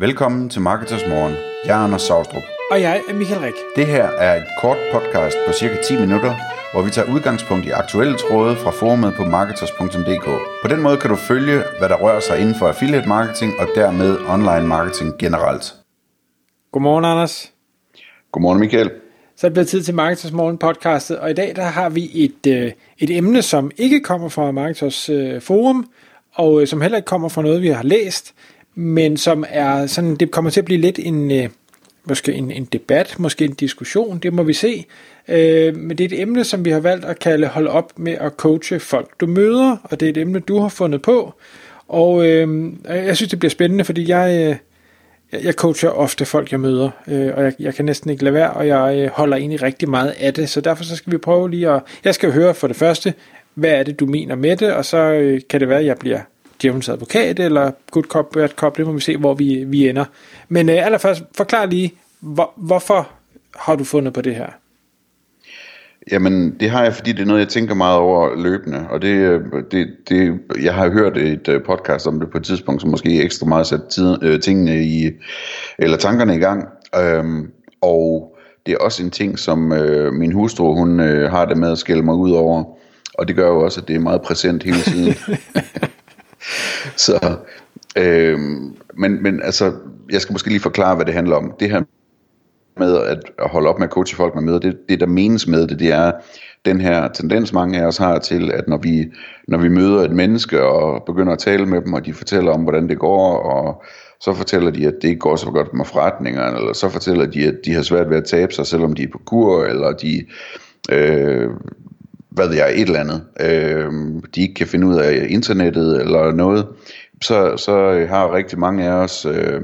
Velkommen til Marketers Morgen. Jeg er Anders Saustrup. Og jeg er Michael Rik. Det her er et kort podcast på cirka 10 minutter, hvor vi tager udgangspunkt i aktuelle tråde fra forumet på marketers.dk. På den måde kan du følge, hvad der rører sig inden for affiliate marketing og dermed online marketing generelt. Godmorgen, Anders. Godmorgen, Michael. Så er det blevet tid til Marketers Morgen podcastet, og i dag der har vi et, øh, et emne, som ikke kommer fra Marketers øh, forum, og øh, som heller ikke kommer fra noget, vi har læst, men som er sådan, det kommer til at blive lidt en, øh, måske en, en debat, måske en diskussion, det må vi se. Øh, men det er et emne, som vi har valgt at kalde hold op med at coache folk, du møder, og det er et emne, du har fundet på. Og øh, jeg synes, det bliver spændende, fordi jeg, øh, jeg coacher ofte folk, jeg møder, øh, og jeg, jeg kan næsten ikke lade være, og jeg øh, holder egentlig rigtig meget af det, så derfor så skal vi prøve lige at, jeg skal høre for det første, hvad er det, du mener med det, og så øh, kan det være, at jeg bliver djævelens advokat, eller good cop, bad cop, det må vi se, hvor vi, vi ender. Men øh, allerførst, forklar lige, hvor, hvorfor har du fundet på det her? Jamen, det har jeg, fordi det er noget, jeg tænker meget over løbende, og det, det, det jeg har hørt et øh, podcast om det på et tidspunkt, som måske ekstra meget sat tid, øh, tingene i, eller tankerne i gang, øhm, og det er også en ting, som øh, min hustru, hun øh, har det med at skælde mig ud over, og det gør jo også, at det er meget præsent hele tiden. Så, øh, men, men altså, jeg skal måske lige forklare, hvad det handler om. Det her med at holde op med at coache folk med møder, det, det der menes med det, det er den her tendens, mange af os har til, at når vi, når vi møder et menneske og begynder at tale med dem, og de fortæller om, hvordan det går, og så fortæller de, at det ikke går så godt med forretningerne, eller så fortæller de, at de har svært ved at tabe sig, selvom de er på kur, eller de, øh, hvad ved jeg, et eller andet, øh, de ikke kan finde ud af internettet, eller noget, så, så har rigtig mange af os øh,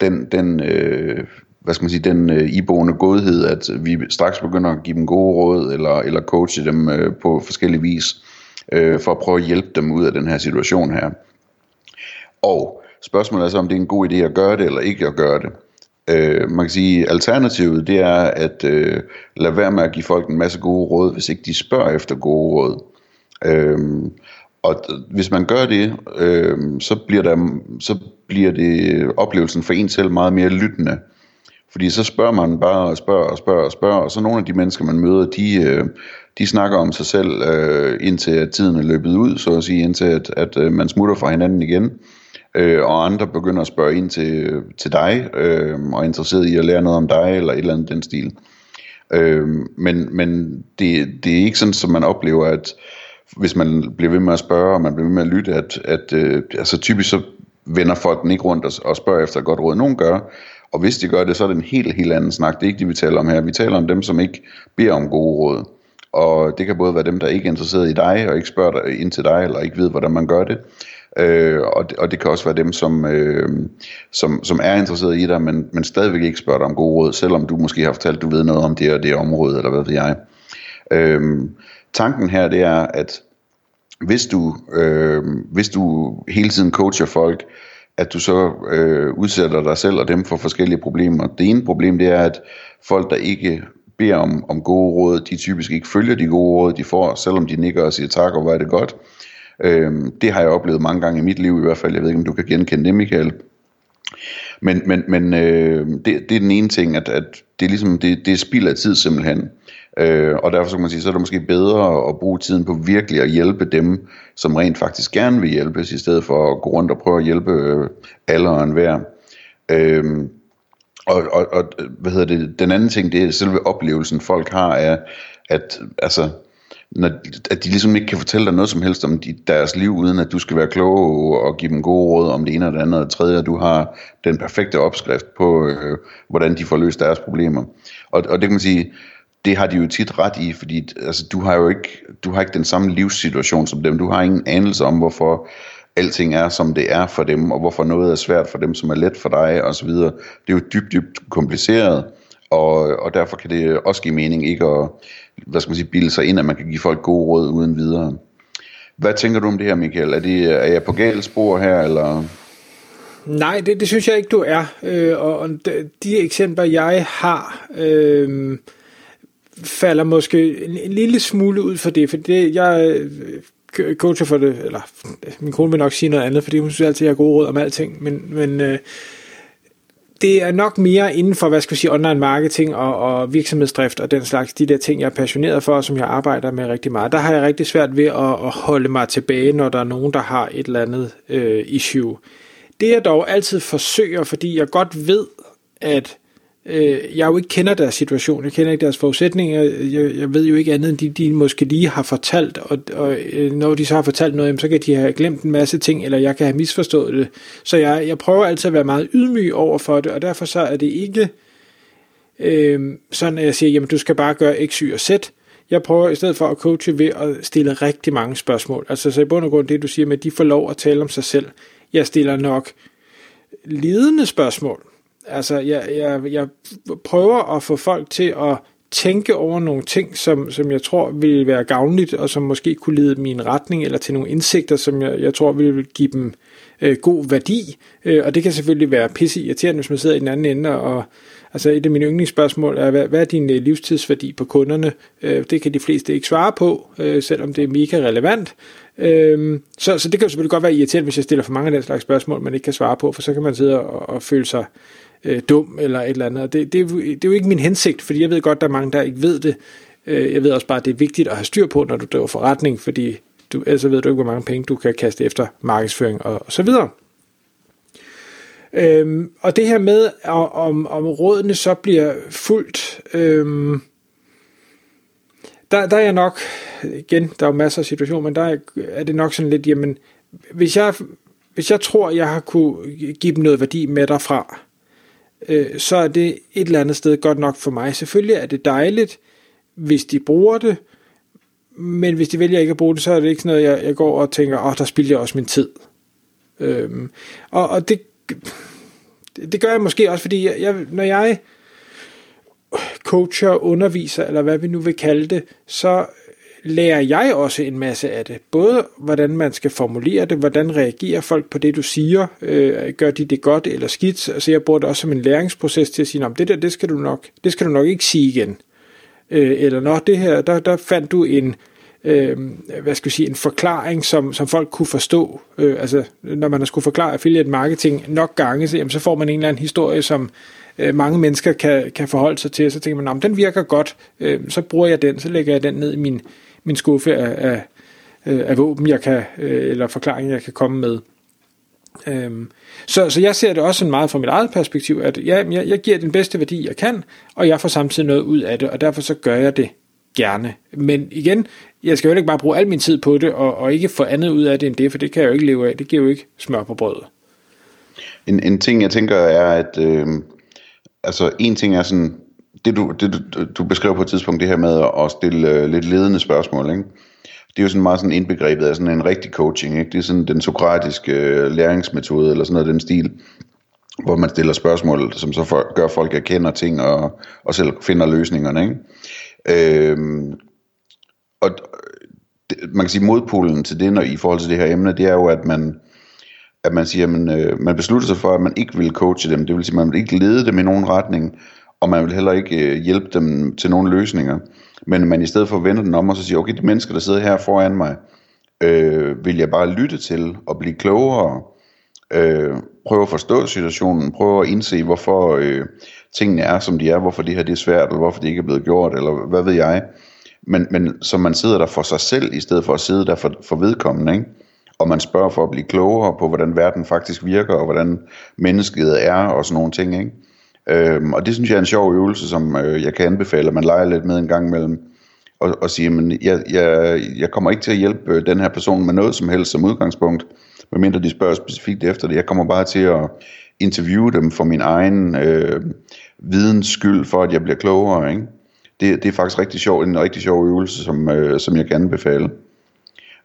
den, den øh, hvad skal man sige, den øh, iboende godhed, at vi straks begynder at give dem gode råd, eller, eller coache dem øh, på forskellige vis, øh, for at prøve at hjælpe dem ud af den her situation her. Og spørgsmålet er så, om det er en god idé at gøre det, eller ikke at gøre det. Øh, man kan sige, alternativet det er at øh, lade være med at give folk en masse gode råd, hvis ikke de spørger efter gode råd. Øh, og hvis man gør det, øh, så, bliver der, så bliver det øh, oplevelsen for en selv meget mere lyttende. Fordi så spørger man bare og spørger og spørger og spørger, og så nogle af de mennesker, man møder, de, øh, de snakker om sig selv, øh, indtil at tiden er løbet ud, så at sige, indtil at, at øh, man smutter fra hinanden igen. Øh, og andre begynder at spørge ind til, øh, til dig, øh, og er interesseret i at lære noget om dig, eller et eller andet den stil. Øh, men men det, det er ikke sådan, som man oplever, at hvis man bliver ved med at spørge, og man bliver ved med at lytte, at, at øh, altså typisk så vender folk den ikke rundt og, og spørger efter et godt råd. Nogen gør, og hvis de gør det, så er det en helt, helt anden snak. Det er ikke det, vi taler om her. Vi taler om dem, som ikke beder om gode råd. Og det kan både være dem, der ikke er interesseret i dig, og ikke spørger dig ind til dig, eller ikke ved, hvordan man gør det. Øh, og, det og det kan også være dem, som, øh, som, som er interesseret i dig, men, men stadigvæk ikke spørger dig om gode råd, selvom du måske har fortalt, at du ved noget om det og det område, eller hvad ved jeg. Øh, tanken her, det er, at hvis du, øh, hvis du hele tiden coacher folk, at du så øh, udsætter dig selv og dem for forskellige problemer. Det ene problem, det er, at folk, der ikke beder om, om gode råd, de typisk ikke følger de gode råd, de får, selvom de nikker og siger tak, og hvor er det godt. Øh, det har jeg oplevet mange gange i mit liv i hvert fald. Jeg ved ikke, om du kan genkende det, Michael. Men, men, men øh, det, det er den ene ting, at, at det er ligesom, det, det er spild af tid simpelthen. Øh, og derfor så kan man sige, så er det måske bedre at bruge tiden på virkelig at hjælpe dem, som rent faktisk gerne vil hjælpes, i stedet for at gå rundt og prøve at hjælpe øh, alle og enhver. Øh, og, og, og hvad hedder det, den anden ting, det er selve oplevelsen folk har af, at altså, når, at de ligesom ikke kan fortælle dig noget som helst om de, deres liv, uden at du skal være klog og give dem gode råd om det ene og det andet og det tredje, og du har den perfekte opskrift på, øh, hvordan de får løst deres problemer. Og, og det kan man sige, det har de jo tit ret i, fordi altså, du har jo ikke, du har ikke den samme livssituation som dem. Du har ingen anelse om, hvorfor alting er, som det er for dem, og hvorfor noget er svært for dem, som er let for dig, osv. Det er jo dybt, dybt kompliceret, og, og derfor kan det også give mening ikke at, hvad skal man sige, bilde sig ind, at man kan give folk gode råd uden videre. Hvad tænker du om det her, Michael? Er, det, er jeg på galt spor her, eller... Nej, det, det synes jeg ikke, du er. Øh, og, og de, de eksempler, jeg har, øh, falder måske en, en lille smule ud for det, for det, jeg øh, coacher for det, eller min kone vil nok sige noget andet, fordi hun synes altid, at jeg har gode råd om alting, men, men øh, det er nok mere inden for, hvad skal vi sige, online marketing og, og virksomhedsdrift og den slags, de der ting, jeg er passioneret for, og som jeg arbejder med rigtig meget. Der har jeg rigtig svært ved at, at holde mig tilbage, når der er nogen, der har et eller andet øh, issue. Det jeg dog altid forsøger, fordi jeg godt ved, at øh, jeg jo ikke kender deres situation, jeg kender ikke deres forudsætninger, jeg, jeg ved jo ikke andet end de, de måske lige har fortalt, og, og øh, når de så har fortalt noget, så kan de have glemt en masse ting, eller jeg kan have misforstået det. Så jeg, jeg prøver altid at være meget ydmyg over for det, og derfor så er det ikke øh, sådan, at jeg siger, jamen du skal bare gøre X, Y og Z. Jeg prøver i stedet for at coache ved at stille rigtig mange spørgsmål. Altså så i bund og grund det, du siger med, at de får lov at tale om sig selv. Jeg stiller nok lidende spørgsmål, altså, jeg, jeg, jeg prøver at få folk til at tænke over nogle ting, som, som jeg tror vil være gavnligt, og som måske kunne lede min retning, eller til nogle indsigter, som jeg, jeg tror vil give dem øh, god værdi. Øh, og det kan selvfølgelig være pisse irriterende, hvis man sidder i den anden ende, og altså et af mine yndlingsspørgsmål er, hvad, hvad er din øh, livstidsværdi på kunderne? Øh, det kan de fleste ikke svare på, øh, selvom det er mega relevant. Øh, så, så det kan jo selvfølgelig godt være irriterende, hvis jeg stiller for mange af den slags spørgsmål, man ikke kan svare på, for så kan man sidde og, og føle sig øh, dum eller et eller andet. Det, det, det er jo ikke min hensigt, fordi jeg ved godt, der er mange, der ikke ved det. Øh, jeg ved også bare, at det er vigtigt at have styr på, når du driver forretning, fordi du, ellers ved du ikke, hvor mange penge du kan kaste efter markedsføring og, og så videre. Øhm, og det her med, om, om rådene så bliver fuldt, øhm, der, der er jeg nok, igen, der er jo masser af situationer, men der er, er det nok sådan lidt, jamen, hvis jeg, hvis jeg tror, jeg har kunne give dem noget værdi med derfra, øh, så er det et eller andet sted godt nok for mig. Selvfølgelig er det dejligt, hvis de bruger det, men hvis de vælger ikke at bruge det, så er det ikke sådan noget, jeg, jeg går og tænker, åh, oh, der spilder jeg også min tid. Øhm, og, og det, det gør jeg måske også, fordi jeg, jeg, når jeg coacher, underviser, eller hvad vi nu vil kalde det, så lærer jeg også en masse af det. Både hvordan man skal formulere det, hvordan reagerer folk på det, du siger, øh, gør de det godt eller skidt. Altså jeg bruger det også som en læringsproces til at sige, det der, det skal du nok, det skal du nok ikke sige igen. Øh, eller når det her, der, der fandt du en, øh, hvad skal jeg sige, en forklaring, som, som folk kunne forstå. Øh, altså, når man har skulle forklare affiliate marketing nok gange, så, jamen, så får man en eller anden historie, som øh, mange mennesker kan, kan forholde sig til, så tænker man, den virker godt, øh, så bruger jeg den, så lægger jeg den ned i min, min skuffe af, af, af våben, jeg kan, øh, eller forklaringer, jeg kan komme med. Øhm, så, så jeg ser det også sådan meget fra mit eget perspektiv, at ja, jeg, jeg giver den bedste værdi, jeg kan, og jeg får samtidig noget ud af det, og derfor så gør jeg det gerne. Men igen, jeg skal jo ikke bare bruge al min tid på det, og, og ikke få andet ud af det end det, for det kan jeg jo ikke leve af. Det giver jo ikke smør på brødet. En, en ting, jeg tænker, er, at øh, altså en ting er sådan, det du, det du, du beskrev på et tidspunkt, det her med at stille øh, lidt ledende spørgsmål, ikke? det er jo sådan meget sådan indbegrebet af sådan en rigtig coaching, ikke? det er sådan den sokratiske øh, læringsmetode, eller sådan noget den stil, hvor man stiller spørgsmål, som så for, gør folk erkender ting, og, og selv finder løsningerne. Ikke? Øhm, og man kan sige modpolen til det, når, i forhold til det her emne, det er jo, at man, at man siger, at man, øh, man beslutter sig for, at man ikke vil coache dem, det vil sige, at man vil ikke lede dem i nogen retning, og man vil heller ikke øh, hjælpe dem til nogle løsninger. Men man i stedet for vender den om og så siger, okay, de mennesker, der sidder her foran mig, øh, vil jeg bare lytte til og blive klogere, øh, prøve at forstå situationen, prøve at indse, hvorfor øh, tingene er, som de er, hvorfor det her det er svært, eller hvorfor det ikke er blevet gjort, eller hvad ved jeg. Men, men så man sidder der for sig selv, i stedet for at sidde der for, for vedkommende, ikke? og man spørger for at blive klogere på, hvordan verden faktisk virker, og hvordan mennesket er, og sådan nogle ting. Ikke? Øhm, og det synes jeg er en sjov øvelse, som øh, jeg kan anbefale, at man leger lidt med en gang imellem. Og, og sige, men jeg, jeg, jeg kommer ikke til at hjælpe øh, den her person med noget som helst som udgangspunkt, medmindre de spørger specifikt efter det. Jeg kommer bare til at interviewe dem for min egen øh, videns skyld, for at jeg bliver klogere. Ikke? Det, det er faktisk rigtig sjov, en rigtig sjov øvelse, som, øh, som jeg kan anbefale.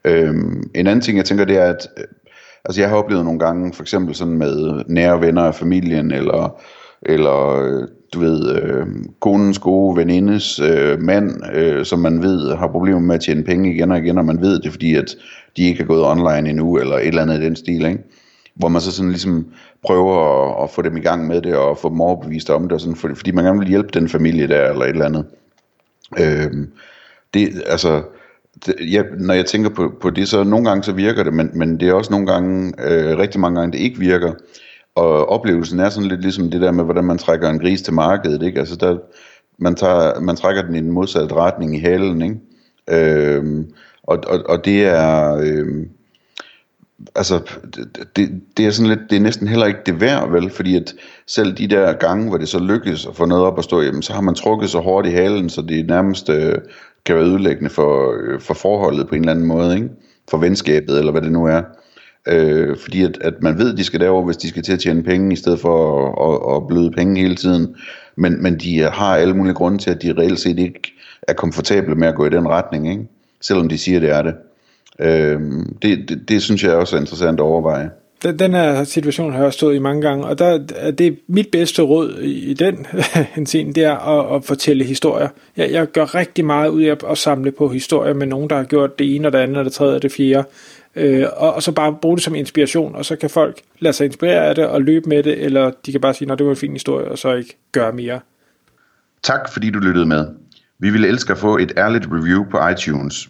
Øhm, en anden ting, jeg tænker, det er, at øh, altså jeg har oplevet nogle gange, for eksempel sådan med nære venner af familien, eller eller øh, du ved, øh, konens gode venindes øh, mand, øh, som man ved har problemer med at tjene penge igen og igen, og man ved det, fordi at de ikke er gået online endnu, eller et eller andet i den stil, ikke? hvor man så sådan ligesom prøver at, at få dem i gang med det, og få dem overbevist om det, og sådan, fordi man gerne vil hjælpe den familie der, eller et eller andet. Øh, det, altså, det, jeg, når jeg tænker på, på det, så nogle gange så virker det, men, men det er også nogle gange, øh, rigtig mange gange, det ikke virker, og oplevelsen er sådan lidt ligesom det der med, hvordan man trækker en gris til markedet, ikke? Altså der, man, tager, man trækker den i den modsatte retning i halen, ikke? Øhm, og, og, og det er... Øhm, altså, det, det er sådan lidt, det er næsten heller ikke det værd, vel, fordi at selv de der gange, hvor det så lykkes at få noget op at stå, jamen, så har man trukket så hårdt i halen, så det nærmest øh, kan være ødelæggende for, øh, for forholdet på en eller anden måde, ikke? For venskabet, eller hvad det nu er. Øh, fordi at, at man ved, at de skal derover, hvis de skal til at tjene penge, i stedet for at, at, at bløde penge hele tiden. Men, men de har alle mulige grunde til, at de reelt set ikke er komfortable med at gå i den retning, ikke? selvom de siger, det er det. Øh, det, det. Det synes jeg også er interessant at overveje. Den, den her situation har jeg stået i mange gange, og der er det mit bedste råd i den henseende, det er at, at fortælle historier. Jeg, jeg gør rigtig meget ud af at samle på historier med nogen, der har gjort det ene og det andet, og det tredje og det fjerde. Øh, og, og så bare bruge det som inspiration, og så kan folk lade sig inspirere af det og løbe med det, eller de kan bare sige, at det var en fin historie, og så ikke gøre mere. Tak fordi du lyttede med. Vi ville elske at få et ærligt review på iTunes.